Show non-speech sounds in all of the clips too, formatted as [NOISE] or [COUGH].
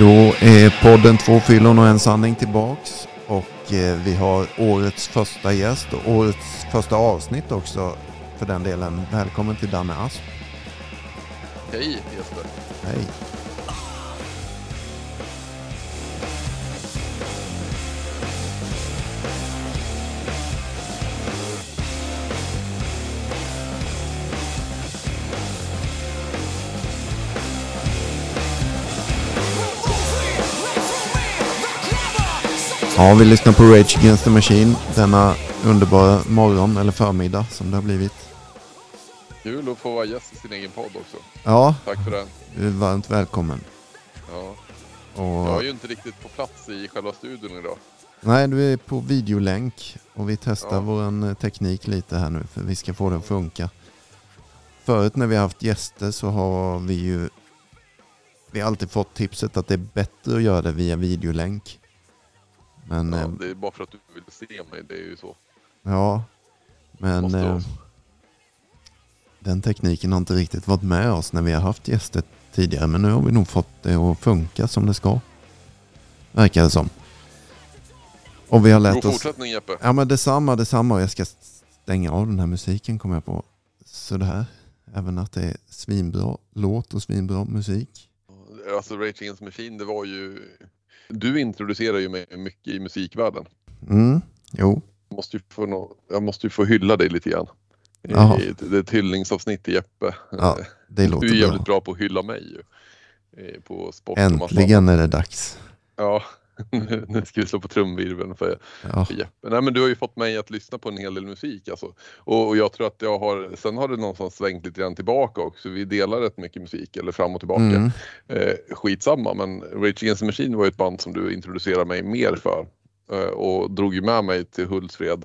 Då är podden Två fyllon och en sanning tillbaks. Och eh, vi har årets första gäst och årets första avsnitt också för den delen. Välkommen till Danne Asp. Hej Jesper. Hej. Ja, vi lyssnar på Rage Against the Machine denna underbara morgon eller förmiddag som det har blivit. Kul att få vara gäst i sin egen podd också. Ja, Tack för det. du är varmt välkommen. Ja. Och, Jag är ju inte riktigt på plats i själva studion idag. Nej, du är på videolänk och vi testar Ja. vår eh, teknik lite här nu för vi ska få det att funka. Förut när vi har haft gäster så har vi ju vi har alltid fått tipset att det är bättre att göra det via videolänk. Men Ja, ja, det är bara för att du vill se mig, det är ju så. ja men eh, den tekniken har inte riktigt varit med oss när vi har haft gäster tidigare. Men nu har vi nog fått det att funka som det ska. Verkar det som. Och vi har lärt God oss... fortsättning Jeppe. Ja men detsamma, detsamma. Jag ska stänga av den här musiken kommer jag på. Sådär. Även att det är svinbra låt och svinbra musik. Alltså Rage Against Machine, det var ju... Du introducerar ju mig mycket i musikvärlden. Mm, jo. Jag måste ju få, nå... jag måste ju få hylla dig lite grann. Det är ett hyllningsavsnitt till Jeppe. Ja, det låter du är jävligt bra. bra på att hylla mig ju. Eh, På sport Äntligen är det dags. Ja, nu ska vi slå på trumvirveln för, Ja, för Jeppe. Nej men du har ju fått mig att lyssna på en hel del musik alltså. Och, och jag tror att jag har, sen har det någonstans svängt lite grann tillbaka också. Vi delar rätt mycket musik, eller fram och tillbaka. mm, Eh, skitsamma, men Rage Against the Machine var ju ett band som du introducerade mig mer för. Eh, och drog ju med mig till Hultsfred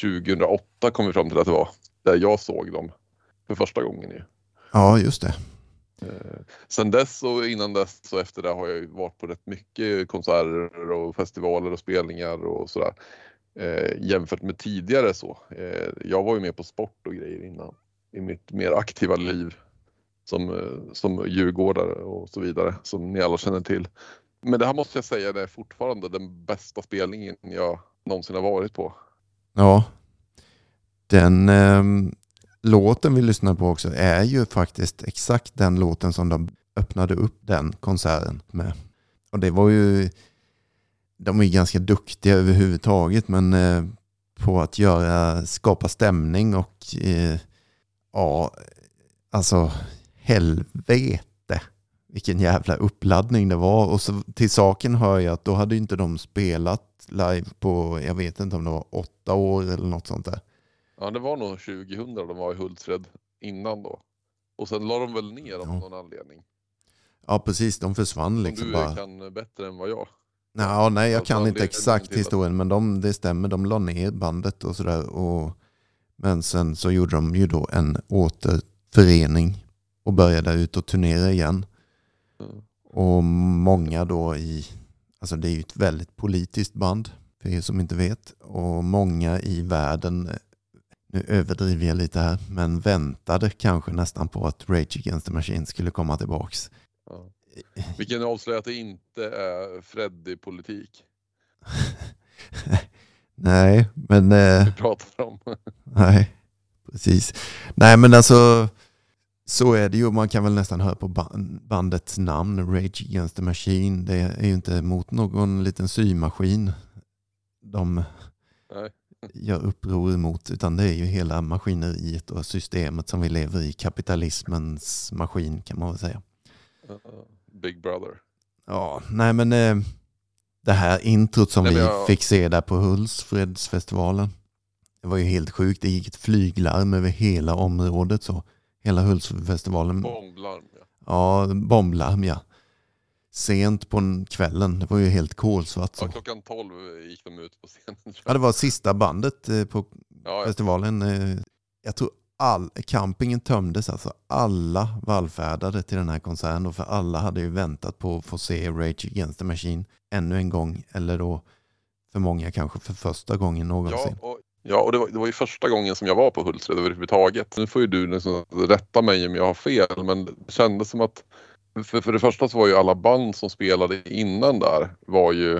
2008 kom vi fram till att det var. Där jag såg dem för första gången ju. ja just det. Eh, Sen dess och innan dess och efter det har jag ju varit på rätt mycket konserter och festivaler och spelningar och sådär. Eh, jämfört med tidigare så. Eh, jag var ju med på sport och grejer innan i mitt mer aktiva liv som, eh, som djurgårdare och så vidare som ni alla känner till. Men det här måste jag säga det är fortfarande den bästa spelningen jag någonsin har varit på. Ja. Den ehm, låten vi lyssnar på också är ju faktiskt exakt den låten som de öppnade upp den konserten med. Och det var ju, de är ju ganska duktiga överhuvudtaget men eh, på att göra, skapa stämning och eh, ja, alltså helvete vilken jävla uppladdning det var. Och så till saken hör jag att då hade ju inte de spelat live på, jag vet inte om det var åtta år eller något sånt där. Ja, det var nog 2000 de var i Hultsfred innan då. Och sen la de väl ner av Ja. någon anledning. Ja precis, de försvann Som liksom du bara. kan bättre än vad jag. Ja, nej, jag Alltså, kan inte exakt historien men de, det stämmer, de la ner bandet och sådär. Och, men sen så gjorde de ju då en återförening och började ut och turnera igen. Mm. Och många då i, alltså det är ju ett väldigt politiskt band för er som inte vet. Och många i världen, nu överdriver jag lite här, men väntade kanske nästan på att Rage Against the Machine skulle komma tillbaks. Ja. Vi kan avslöja att det inte är Freddy-politik [LAUGHS] Nej, men... Eh, vi pratar om. [LAUGHS] Nej, precis. Nej, men alltså så är det ju. Man kan väl nästan höra på ba- bandets namn, Rage Against the Machine. Det är ju inte mot någon liten symaskin de Nej. Gör uppror emot, utan det är ju hela maskineriet och systemet som vi lever i. Kapitalismens maskin kan man väl säga. Uh, Big Brother. Ja, nej men eh, det här introt som Nej, vi jag- fick se där på Hultsfredsfestivalen. Det var ju helt sjukt. Det gick ett flyglarm över hela området. så Hela Hultsfredsfestivalen. Bomblarm. Ja. Ja, bomblarm ja. Sent på en kvällen. Det var ju helt kolsvart. Ja, Så. klockan 12 gick de ut på scenen. [LAUGHS] Ja, det var sista bandet eh, på Ja, ja. festivalen. eh, Jag tror all, campingen tömdes alltså. Alla vallfärdade till den här konserten. Och för alla hade ju väntat på att få se Rage Against the Machine ännu en gång. Eller då för många kanske för första gången Ja, någonsin. och, ja, och det var, det var ju första gången som jag var på Hultsfred överhuvudtaget. Nu får ju du liksom rätta mig om jag har fel, men det kändes som att för, för det första så var ju alla band som spelade innan där var ju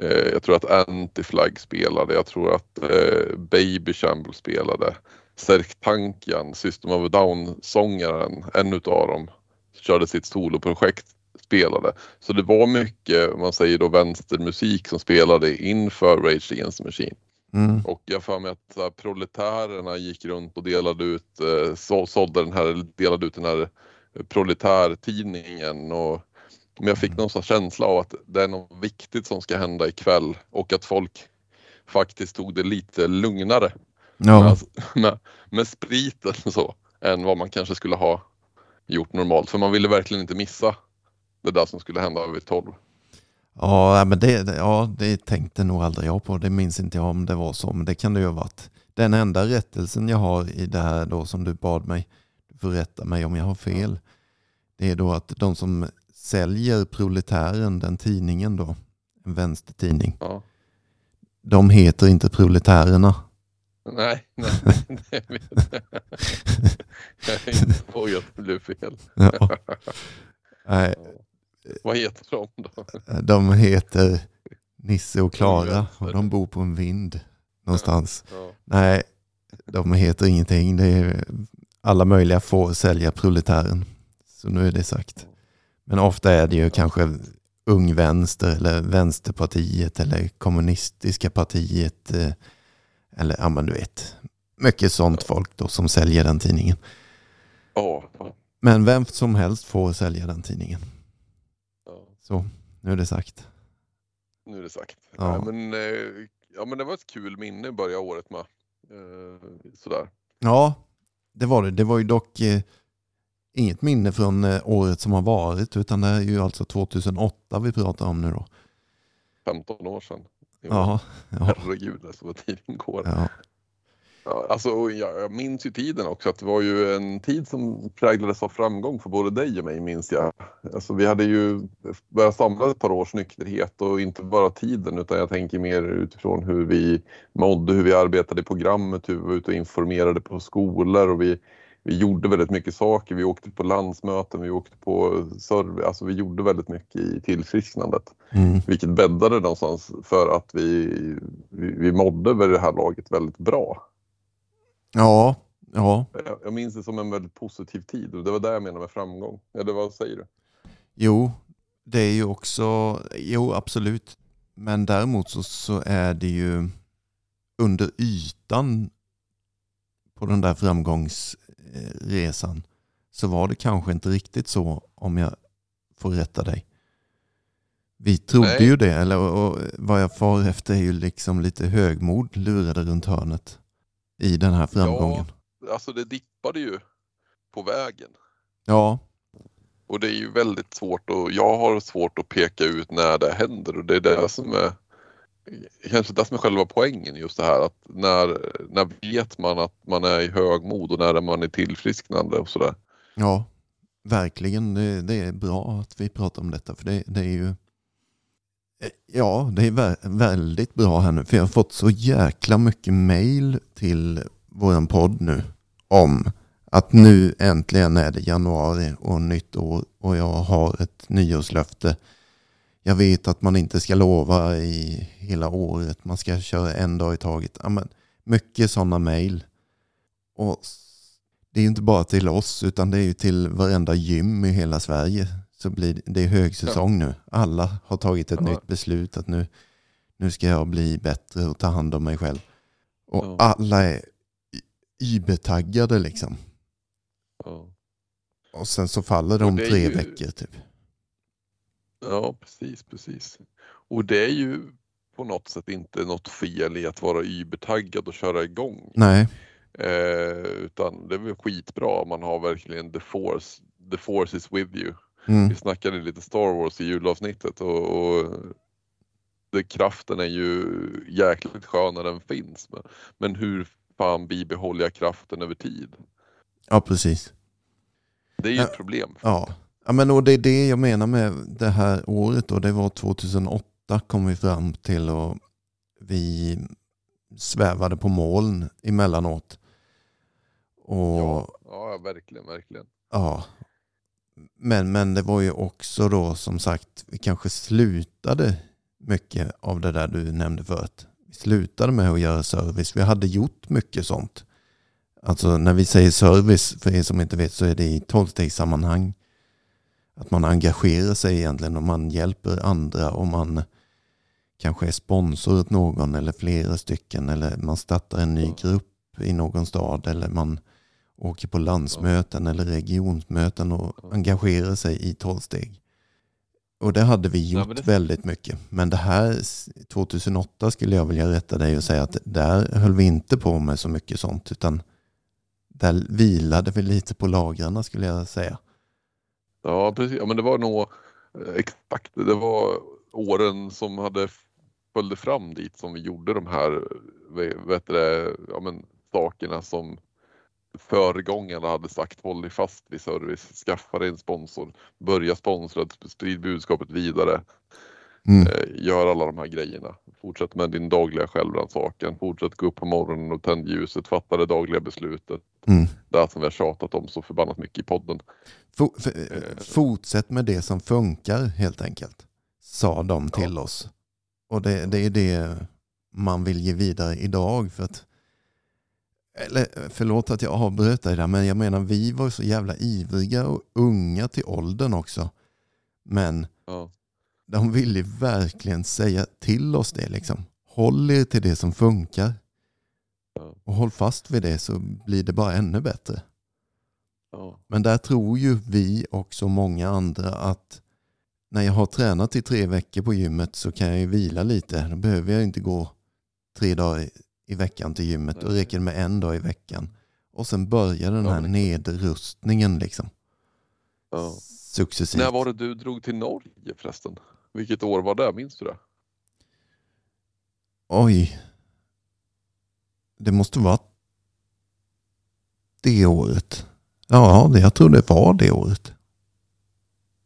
eh, jag tror att Anti-Flag spelade, jag tror att eh, Baby Shamble spelade. Serk Tankian, System of a Down-sångaren, en utav dem, körde sitt soloprojekt spelade. Så det var mycket, man säger då vänstermusik som spelade inför Rage Against the Machine. Mm. Och jag får mig att här, proletärerna gick runt och delade ut, eh, så, sålde den här, delade ut den här proletärtidningen och men jag fick Mm. någon sån känsla av att det är något viktigt som ska hända ikväll och att folk faktiskt tog det lite lugnare Ja, med, [LAUGHS] med, med spriten så än vad man kanske skulle ha gjort normalt. För man ville verkligen inte missa det där som skulle hända vid 12. ja, men det, ja, det tänkte nog aldrig jag på. Det minns inte jag om det var så, men det kan det ju ha varit. Den enda rättelsen jag har i det här då som du bad mig, får rätta mig om jag har fel, det är då att de som säljer Proletären, den tidningen då, en vänstertidning, Ja. de heter inte Proletärerna. Nej, [LAUGHS] nej, det vet jag. Jag är inte på att det blev fel. Ja. Nej, Vad heter de då? de heter Nisse och Klara och de bor på en vind någonstans. Ja. Nej, de heter ingenting. Det är alla möjliga får sälja proletären. Så nu är det sagt. Men ofta är det ju kanske Ung Vänster eller Vänsterpartiet eller Kommunistiska partiet. eh, Eller ja men du vet. Mycket sånt folk då som säljer den tidningen. Ja. Men vem som helst får sälja den tidningen. ja. Så, nu är det sagt. Nu är det sagt. Ja. Ja. men, eh, ja men det var ett kul minne början av året med. Eh, sådär. Ja, det var det. Det var ju dock eh, inget minne från eh, året som har varit utan det är ju alltså 2008 vi pratar om nu då. 15 år sedan. Ja, ja, Herregud alltså vad tiden går. ja. Ja, alltså, jag, jag minns ju tiden också att det var ju en tid som präglades av framgång för både dig och mig minns jag. Alltså, vi hade ju börjat samla ett par års nykterhet och inte bara tiden utan jag tänker mer utifrån hur vi mådde, hur vi arbetade i programmet, hur vi var ute och informerade på skolor och vi, vi gjorde väldigt mycket saker. Vi åkte på landsmöten, vi åkte på service, alltså vi gjorde väldigt mycket i tillfrisknandet. Mm. Vilket bäddade någonstans för att vi, vi, vi mådde vid det här laget väldigt bra. Ja, ja, Jag, jag minns det som en väldigt positiv tid och det var det jag menade med framgång. Eller vad säger du? jo, det är ju också, jo absolut. Men däremot så, så är det ju under ytan på den där framgångsresan så var det kanske inte riktigt så om jag får rätta dig. Vi trodde Nej. ju det, eller och, och, vad jag far efter är ju liksom lite högmod lurade runt hörnet i den här framgången. Alltså det dippade ju på vägen. Ja, Och det är ju väldigt svårt och jag har svårt att peka ut när det händer och det är det som är kanske det som är själva poängen just det här att när, när vet man att man är i högmod och när är man i tillfrisknande och sådär. ja, verkligen. Det, det är bra att vi pratar om detta för det, det är ju Ja, det är väldigt bra här nu för jag har fått så jäkla mycket mail till vår podd nu om att nu äntligen är det januari och nytt år och jag har ett nyårslöfte. Jag vet att man inte ska lova i hela året, man ska köra en dag i taget. Ja, men mycket sådana mail. Och det är ju inte bara till oss utan det är ju till varenda gym i hela Sverige. Så blir det, det är högsäsong nu. Alla har tagit ett Ja. nytt beslut att nu, nu ska jag bli bättre och ta hand om mig själv. Och Ja. alla är übertaggade liksom. Ja. Och sen så faller det om det tre ju- veckor typ. Ja, precis, precis. Och det är ju på något sätt inte något fel i att vara übertaggad och köra igång. Nej, Eh, utan det är väl skitbra om man har verkligen the force, the force is with you. Mm. Vi snackade lite Star Wars i julavsnittet och, och det, kraften är ju jäkligt skön när den finns. Men, men hur fan bibehåller jag kraften över tid? ja precis. Det är ju Ja. ett problem. Ja. ja, men och det är det jag menar med det här året och det var 2008 kom vi fram till och vi svävade på moln emellanåt. Och Ja, ja, verkligen, verkligen. Ja. Men, men det var ju också då som sagt, vi kanske slutade mycket av det där du nämnde förut. Vi slutade med att göra service. Vi hade gjort mycket sånt. Alltså när vi säger service, för er som inte vet, så är det i tolvstegssammanhang. Att man engagerar sig egentligen och man hjälper andra och man kanske är sponsor åt någon eller flera stycken eller man startar en ny grupp i någon stad eller man åker på landsmöten eller regionsmöten och engagerar sig i tolvsteg. Och det hade vi gjort Ja, det- väldigt mycket. Men det här 2008 skulle jag vilja rätta dig och säga att där höll vi inte på med så mycket sånt utan där vilade vi lite på lagrarna skulle jag säga. Ja, precis. Ja, men det var nog eh, exakt, det var åren som hade följde fram dit som vi gjorde de här eh, vet du, det, ja, men, sakerna som föregångarna hade sagt håll dig fast vid service, skaffa dig en sponsor, börja sponsra, sprid budskapet vidare, Mm. eh, gör alla de här grejerna. Fortsätt med din dagliga självrannsakan, fortsätt gå upp på morgonen och tänd ljuset, fatta det dagliga beslutet. Mm. Det här som vi har tjatat om så förbannat mycket i podden. Fo- f- fortsätt med det som funkar helt enkelt. Sa de till oss. Och det, det är det man vill ge vidare idag. För att, eller förlåt att jag avbröt dig där, men jag menar vi var så jävla ivriga och unga till åldern också. Men Ja. de ville verkligen säga till oss det liksom. Håll er till det som funkar. Ja. Och håll fast vid det så blir det bara ännu bättre. Ja. Men där tror ju vi och så många andra att när jag har tränat i tre veckor på gymmet så kan jag ju vila lite. Då behöver jag inte gå tre dagar i- veckan till gymmet. Då räcker det med en dag i veckan. Och sen börjar den här nedrustningen liksom. Ja. Successivt. När var det du drog till Norge förresten? Vilket år var det? Minns du det? Oj. Det måste vara det året. Ja, det, jag tror det var det året.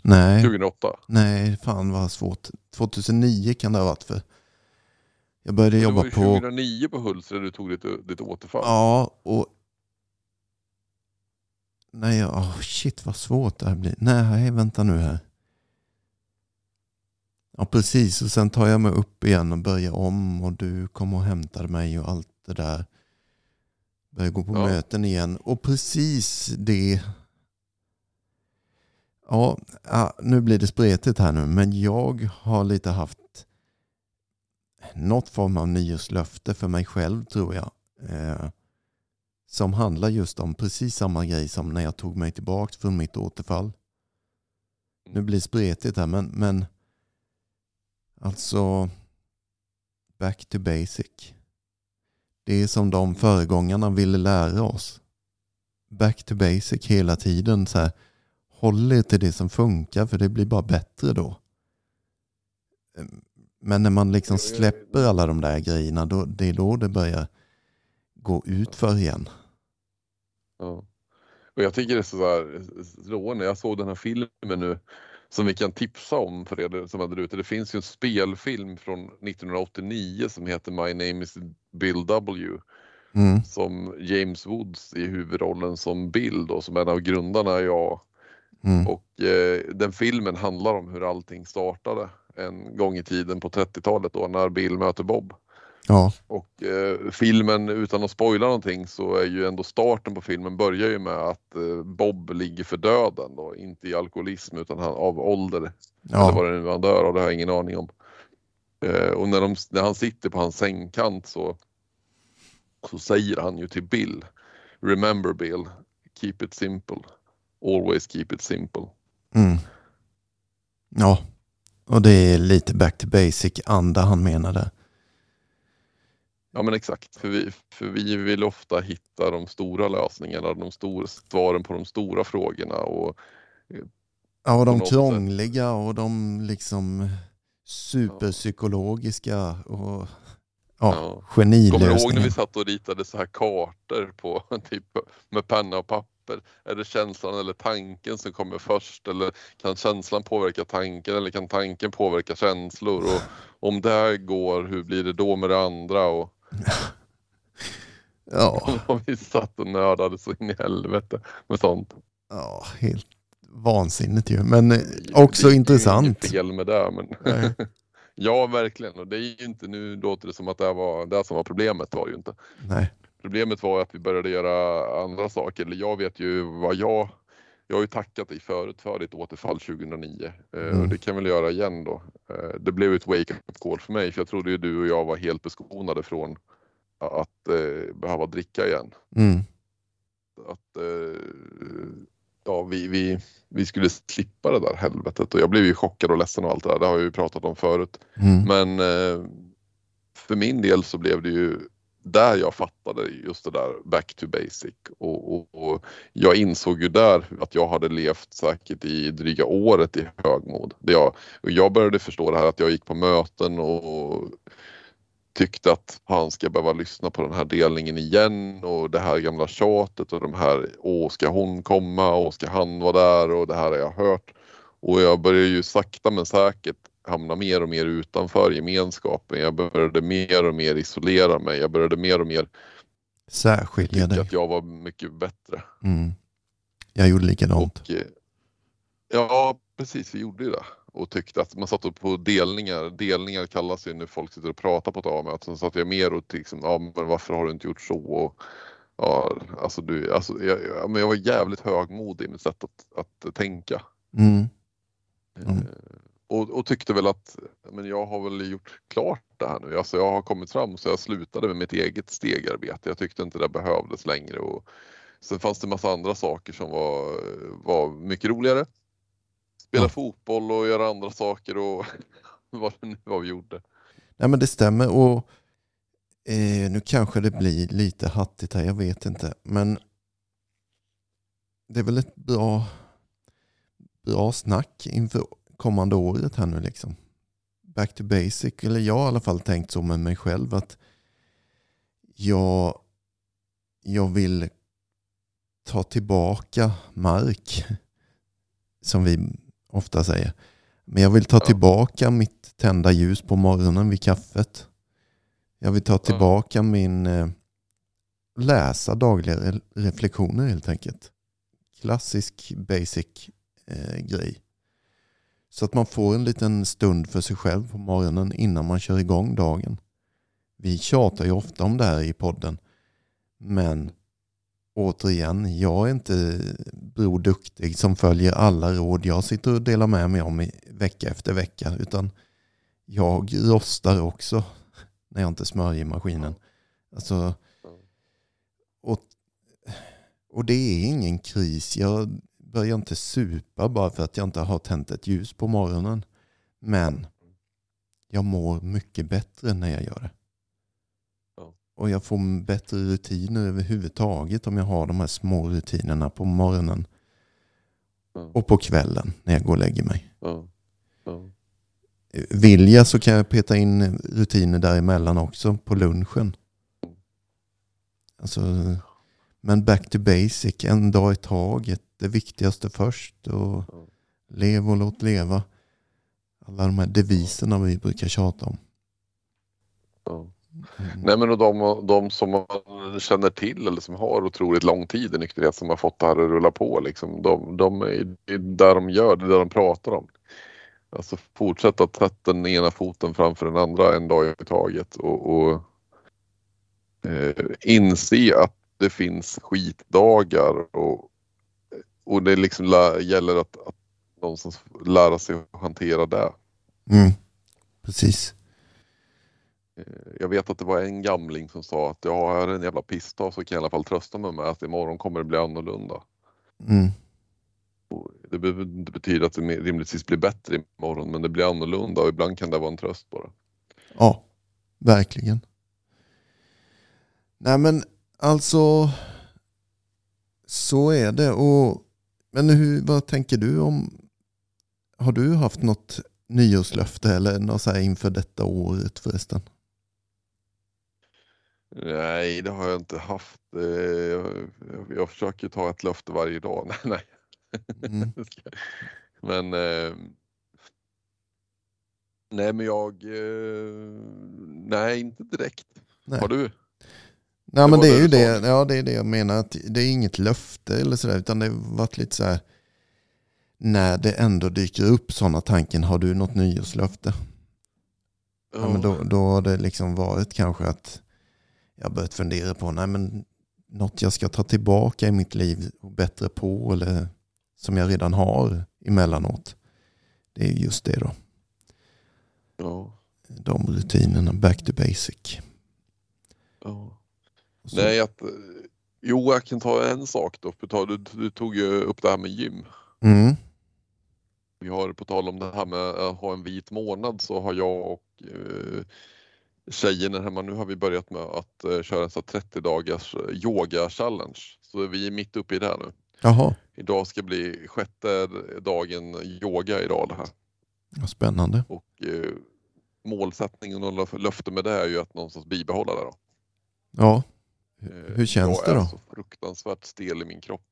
Nej. 2008? Nej, fan vad svårt. 2009 kan det ha varit för. Jag började Det jobba var ju på... 2009 på Hultsfred du tog ditt, ditt återfall. Ja, och... Nej, oh shit vad svårt det här blir. Nej, vänta nu här. Ja, precis. Och sen tar jag mig upp igen och börjar om och du kom och hämtade mig och allt det där. Börjar gå på Ja. möten igen. Och precis det... Ja, ja, nu blir det spretigt här nu. Men jag har lite haft något form av nyårslöfte för mig själv tror jag. Eh, som handlar just om precis samma grej som när jag tog mig tillbaka från mitt återfall. Nu blir det spretigt här men, men alltså back to basic. Det är som de föregångarna ville lära oss. Back to basic hela tiden. Så här, håll er till det som funkar för det blir bara bättre då. Men när man liksom släpper alla de där grejerna, då, det är då det börjar gå ut för igen. Ja. Och jag tycker det är så här slående. Jag såg den här filmen nu som vi kan tipsa om för er som är där ute. Det finns ju en spelfilm från 1989 som heter My name is Bill W. Mm. Som James Woods i huvudrollen som Bill då, som en av grundarna är jag. Mm. Och eh, den filmen handlar om hur allting startade en gång i tiden på 30-talet då när Bill möter Bob. Ja, Och eh, filmen, utan att spoila någonting, så är ju ändå starten på filmen börjar ju med att eh, Bob ligger för döden då, inte i alkoholism utan han, av ålder. Eller ja, vad det nu är han dör av, det har jag ingen aning om. Eh, och när, de, när han sitter på hans sängkant så, så säger han ju till Bill, Remember Bill, keep it simple. Always keep it simple. mm. ja. Och det är lite back to basic anda han menade. Ja men exakt, för vi, för vi vill ofta hitta de stora lösningarna, de stora svaren på de stora frågorna och Ja, och de krångliga och de liksom superpsykologiska och ja, Ja. Kommer du ihåg när genilösningar. vi satt och ritade så här kartor på [LAUGHS] typ med penna och papper? Är det känslan eller tanken som kommer först eller kan känslan påverka tanken eller kan tanken påverka känslor? Och om det här går, hur blir det då med det andra? Och, Ja, [LAUGHS] och vi satt och nördade så in i helvete med sånt. ja, helt vansinnigt ju. Men också det, intressant. Det är fel med det. Men [LAUGHS] ja, verkligen. Och det är ju inte, nu låter det som att det var det som var problemet. var det ju inte. Nej. Problemet var att vi började göra andra saker. Eller jag vet ju vad jag jag har ju tackat dig förut för ditt återfall 2009 eh, mm. och det kan jag väl göra igen då. Eh, det blev ett wake-up call för mig för jag trodde ju du och jag var helt beskonade från att eh, behöva dricka igen. Mm. Att ja, vi, vi, vi skulle slippa det där helvetet och jag blev ju chockad och ledsen och allt det där. Det har jag ju pratat om förut. Mm. Men för min del så blev det ju där jag fattade just det där back to basic och, och, och, jag insåg ju där att jag hade levt säkert i dryga året i högmod. Det jag, och jag började förstå det här att jag gick på möten och tyckte att han ska behöva lyssna på den här delningen igen och det här gamla tjatet och de här åh ska hon komma och ska han vara där och det här har jag hört. Och jag började ju sakta men säkert hamna mer och mer utanför gemenskapen. Jag började mer och mer isolera mig. Jag började mer och mer särskilja dig. att jag var mycket bättre. Mm. Jag gjorde likadant. Och, eh, ja, precis. Vi gjorde ju det. Och tyckte att man satt på delningar. Delningar kallas ju när folk sitter och pratar på ett A-möte. Så satt jag mer och liksom, ja men varför har du inte gjort så? Och, ja, alltså du, alltså, jag, jag, men jag var jävligt högmodig i mitt sätt att, att tänka. Mm. Mm. Och, och, tyckte väl att men jag har väl gjort klart det här nu. Alltså jag har kommit fram så jag slutade med mitt eget stegarbete. Jag tyckte inte det behövdes längre. Och sen fanns det massa andra saker som var, var mycket roligare. Spela ja. fotboll och göra andra saker och [LAUGHS] vad det nu var vi gjorde. Nej men det stämmer och eh, nu kanske det blir lite hattigt här, jag vet inte. Men det är väl ett bra, bra snack inför kommande året här nu liksom. Back to basic. Eller jag har i alla fall tänkt så med mig själv att jag, jag vill ta tillbaka mark. Som vi ofta säger. Men jag vill ta tillbaka mitt tända ljus på morgonen vid kaffet. Jag vill ta tillbaka min eh, läsa dagliga reflektioner helt enkelt. Klassisk basic eh, grej. Så att man får en liten stund för sig själv på morgonen innan man kör igång dagen. Vi tjatar ju ofta om det här i podden. Men återigen, jag är inte Bror Duktig som följer alla råd jag sitter och delar med mig om vecka efter vecka. Utan jag rostar också när jag inte smörjer maskinen. Alltså, och, och det är ingen kris. Jag börjar inte supa bara för att jag inte har tänt ett ljus på morgonen. Men jag mår mycket bättre när jag gör det. Och jag får bättre rutiner överhuvudtaget om jag har de här små rutinerna på morgonen. Och på kvällen när jag går och lägger mig. Vill jag så kan jag peta in rutiner däremellan också på lunchen. Alltså, men back to basic, en dag i taget det viktigaste först och ja. lev och låt leva. Alla de här deviserna vi brukar tjata om. Ja. Mm. Nej men och de, de som man känner till eller som har otroligt lång tid i nykterhet som har fått det här att rulla på liksom. De, de, det är där de gör, det är där de pratar om. Alltså fortsätta att sätta den ena foten framför den andra en dag i taget och, och eh, inse att det finns skitdagar och och det liksom gäller att, att någonstans lära sig att hantera det. Mm. Precis. Eh, jag vet att det var en gamling som sa att jag har en jävla pissdag så kan jag i alla fall trösta mig med att imorgon kommer det bli annorlunda. Mm. Det, det betyder att det rimligtvis blir bättre imorgon men det blir annorlunda och ibland kan det vara en tröst bara. Ja, verkligen. Nej men alltså så är det och men hur, vad tänker du om, har du haft något nyårslöfte eller något så inför detta året förresten? Nej, det har jag inte haft. Eh, jag, jag försöker ta ett löfte varje dag. [LAUGHS] Nej, nej. Mm. [LAUGHS] men eh, Nej, men jag... Eh, nej, inte direkt. Nej. Har du? Nej men det är ju det, ja, det är det jag menar. Att det är inget löfte eller sådär. Utan det har varit lite så här. när det ändå dyker upp sådana tanken, har du något nyårslöfte? Ja, men då, då har det liksom varit kanske att jag börjat fundera på nej, men något jag ska ta tillbaka i mitt liv och bättre på eller som jag redan har emellanåt. Det är just det då. Ja. De rutinerna, back to basic. ja. Och så- Nej, att, eh, jo, jag kan ta en sak då. Du, du tog ju upp det här med gym. Mm. Vi har på tal om det här med att ha en vit månad så har jag och eh, tjejerna hemma nu har vi börjat med att eh, köra en sån här 30 dagars yoga challenge. Så vi är mitt uppe i det här nu. Jaha, Idag ska bli sjätte dagen yoga idag det här. vad spännande. Och eh, målsättningen och löf- löfte med det är ju att någonstans bibehålla det då. Ja, Eh, hur känns jag det då? är så fruktansvärt stel i min kropp.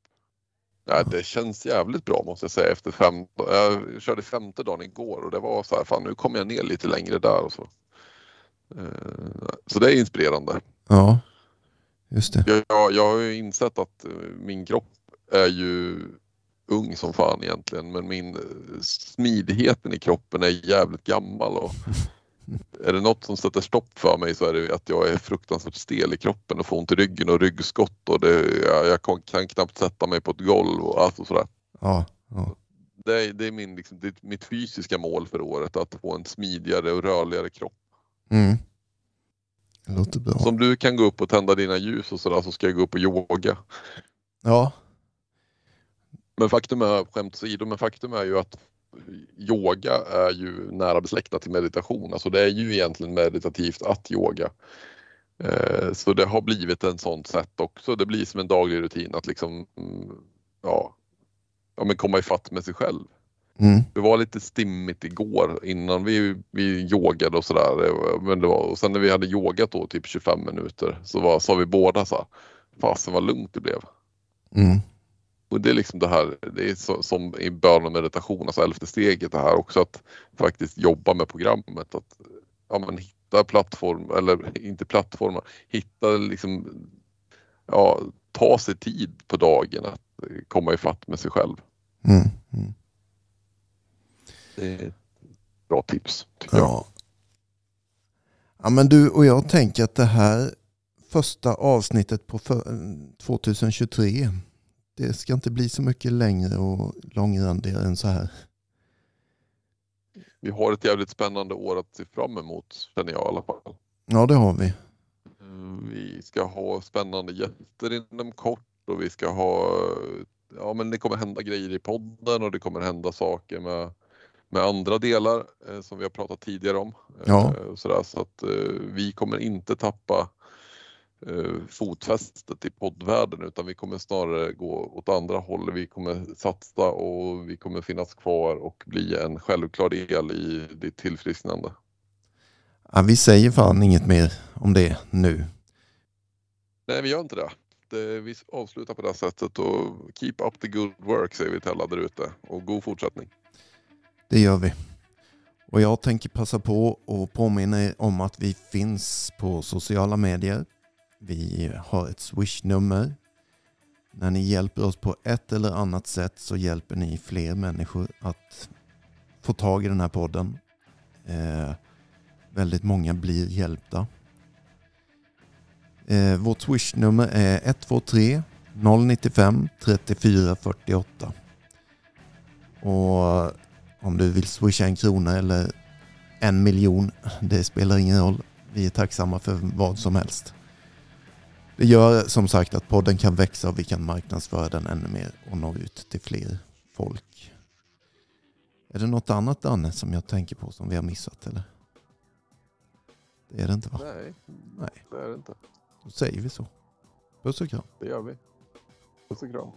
Nej, det känns jävligt bra måste jag säga efter fem Jag körde femte dagen igår och det var så här, fan nu kommer jag ner lite längre där och så. Eh, Så det är inspirerande. Ja, just det. Jag, jag, jag har ju insett att eh, min kropp är ju ung som fan egentligen men min smidigheten i kroppen är jävligt gammal och [LAUGHS] är det något som sätter stopp för mig så är det att jag är fruktansvärt stel i kroppen och får ont i ryggen och ryggskott och det, jag, jag kan, knappt sätta mig på ett golv och allt och sådär. Ja, ja. Det är, det är min, liksom, det är mitt fysiska mål för året att få en smidigare och rörligare kropp. Mm. Det låter bra. Som du kan gå upp och tända dina ljus och sådär så ska jag gå upp och yoga. Ja, Men faktum är, skämt åsido, men faktum är ju att yoga är ju nära besläktat till meditation. Alltså det är ju egentligen meditativt att yoga. Eh, Så det har blivit en sånt sätt också. Det blir som en daglig rutin att liksom, mm, ja, ja men komma ifatt med sig själv. mm. Det var lite stimmigt igår innan vi, vi yogade och sådär. Det- Men det var, och sen när vi hade yogat då typ 25 minuter så var, sa vi båda så här, fasen vad lugnt det blev. Mm. Och det är liksom det här, det är så, som i bön och meditation, alltså elfte steget det här också att faktiskt jobba med programmet. Att ja, men hitta plattform, eller inte plattformar, hitta liksom, ja, ta sig tid på dagen att komma ifatt med sig själv. Mm. Mm. Det är ett bra tips tycker jag. Ja. ja, men du och jag tänker att det här första avsnittet på för, 2023, det ska inte bli så mycket längre och långrandigare än så här. Vi har ett jävligt spännande år att se fram emot känner jag i alla fall. Ja, det har vi. Eh, Vi ska ha spännande gäster inom kort och vi ska ha, ja men det kommer hända grejer i podden och det kommer hända saker med, med andra delar eh, som vi har pratat tidigare om. Eh, Ja. sådär, så att eh, vi kommer inte tappa fotfästet i poddvärlden utan vi kommer snarare gå åt andra håll. Vi kommer satsa och vi kommer finnas kvar och bli en självklar del i ditt tillfrisknande. Ja, vi säger fan inget mer om det nu. Nej, vi gör inte det. det. Vi avslutar på det här sättet och keep up the good work säger vi till alla där ute och god fortsättning. Det gör vi. Och jag tänker passa på och påminna er om att vi finns på sociala medier. Vi har ett swishnummer. När ni hjälper oss på ett eller annat sätt så hjälper ni fler människor att få tag i den här podden. Eh, väldigt många blir hjälpta. Eh, vårt swishnummer är 123 095 34 48. Och om du vill swisha en krona eller en miljon, det spelar ingen roll. Vi är tacksamma för vad som helst. Det gör som sagt att podden kan växa och vi kan marknadsföra den ännu mer och nå ut till fler folk. Är det något annat Danne som jag tänker på som vi har missat eller? Det är det inte va? Nej, Nej. det är det inte. Då säger vi så. Puss och kram. Det gör vi. Puss och kram.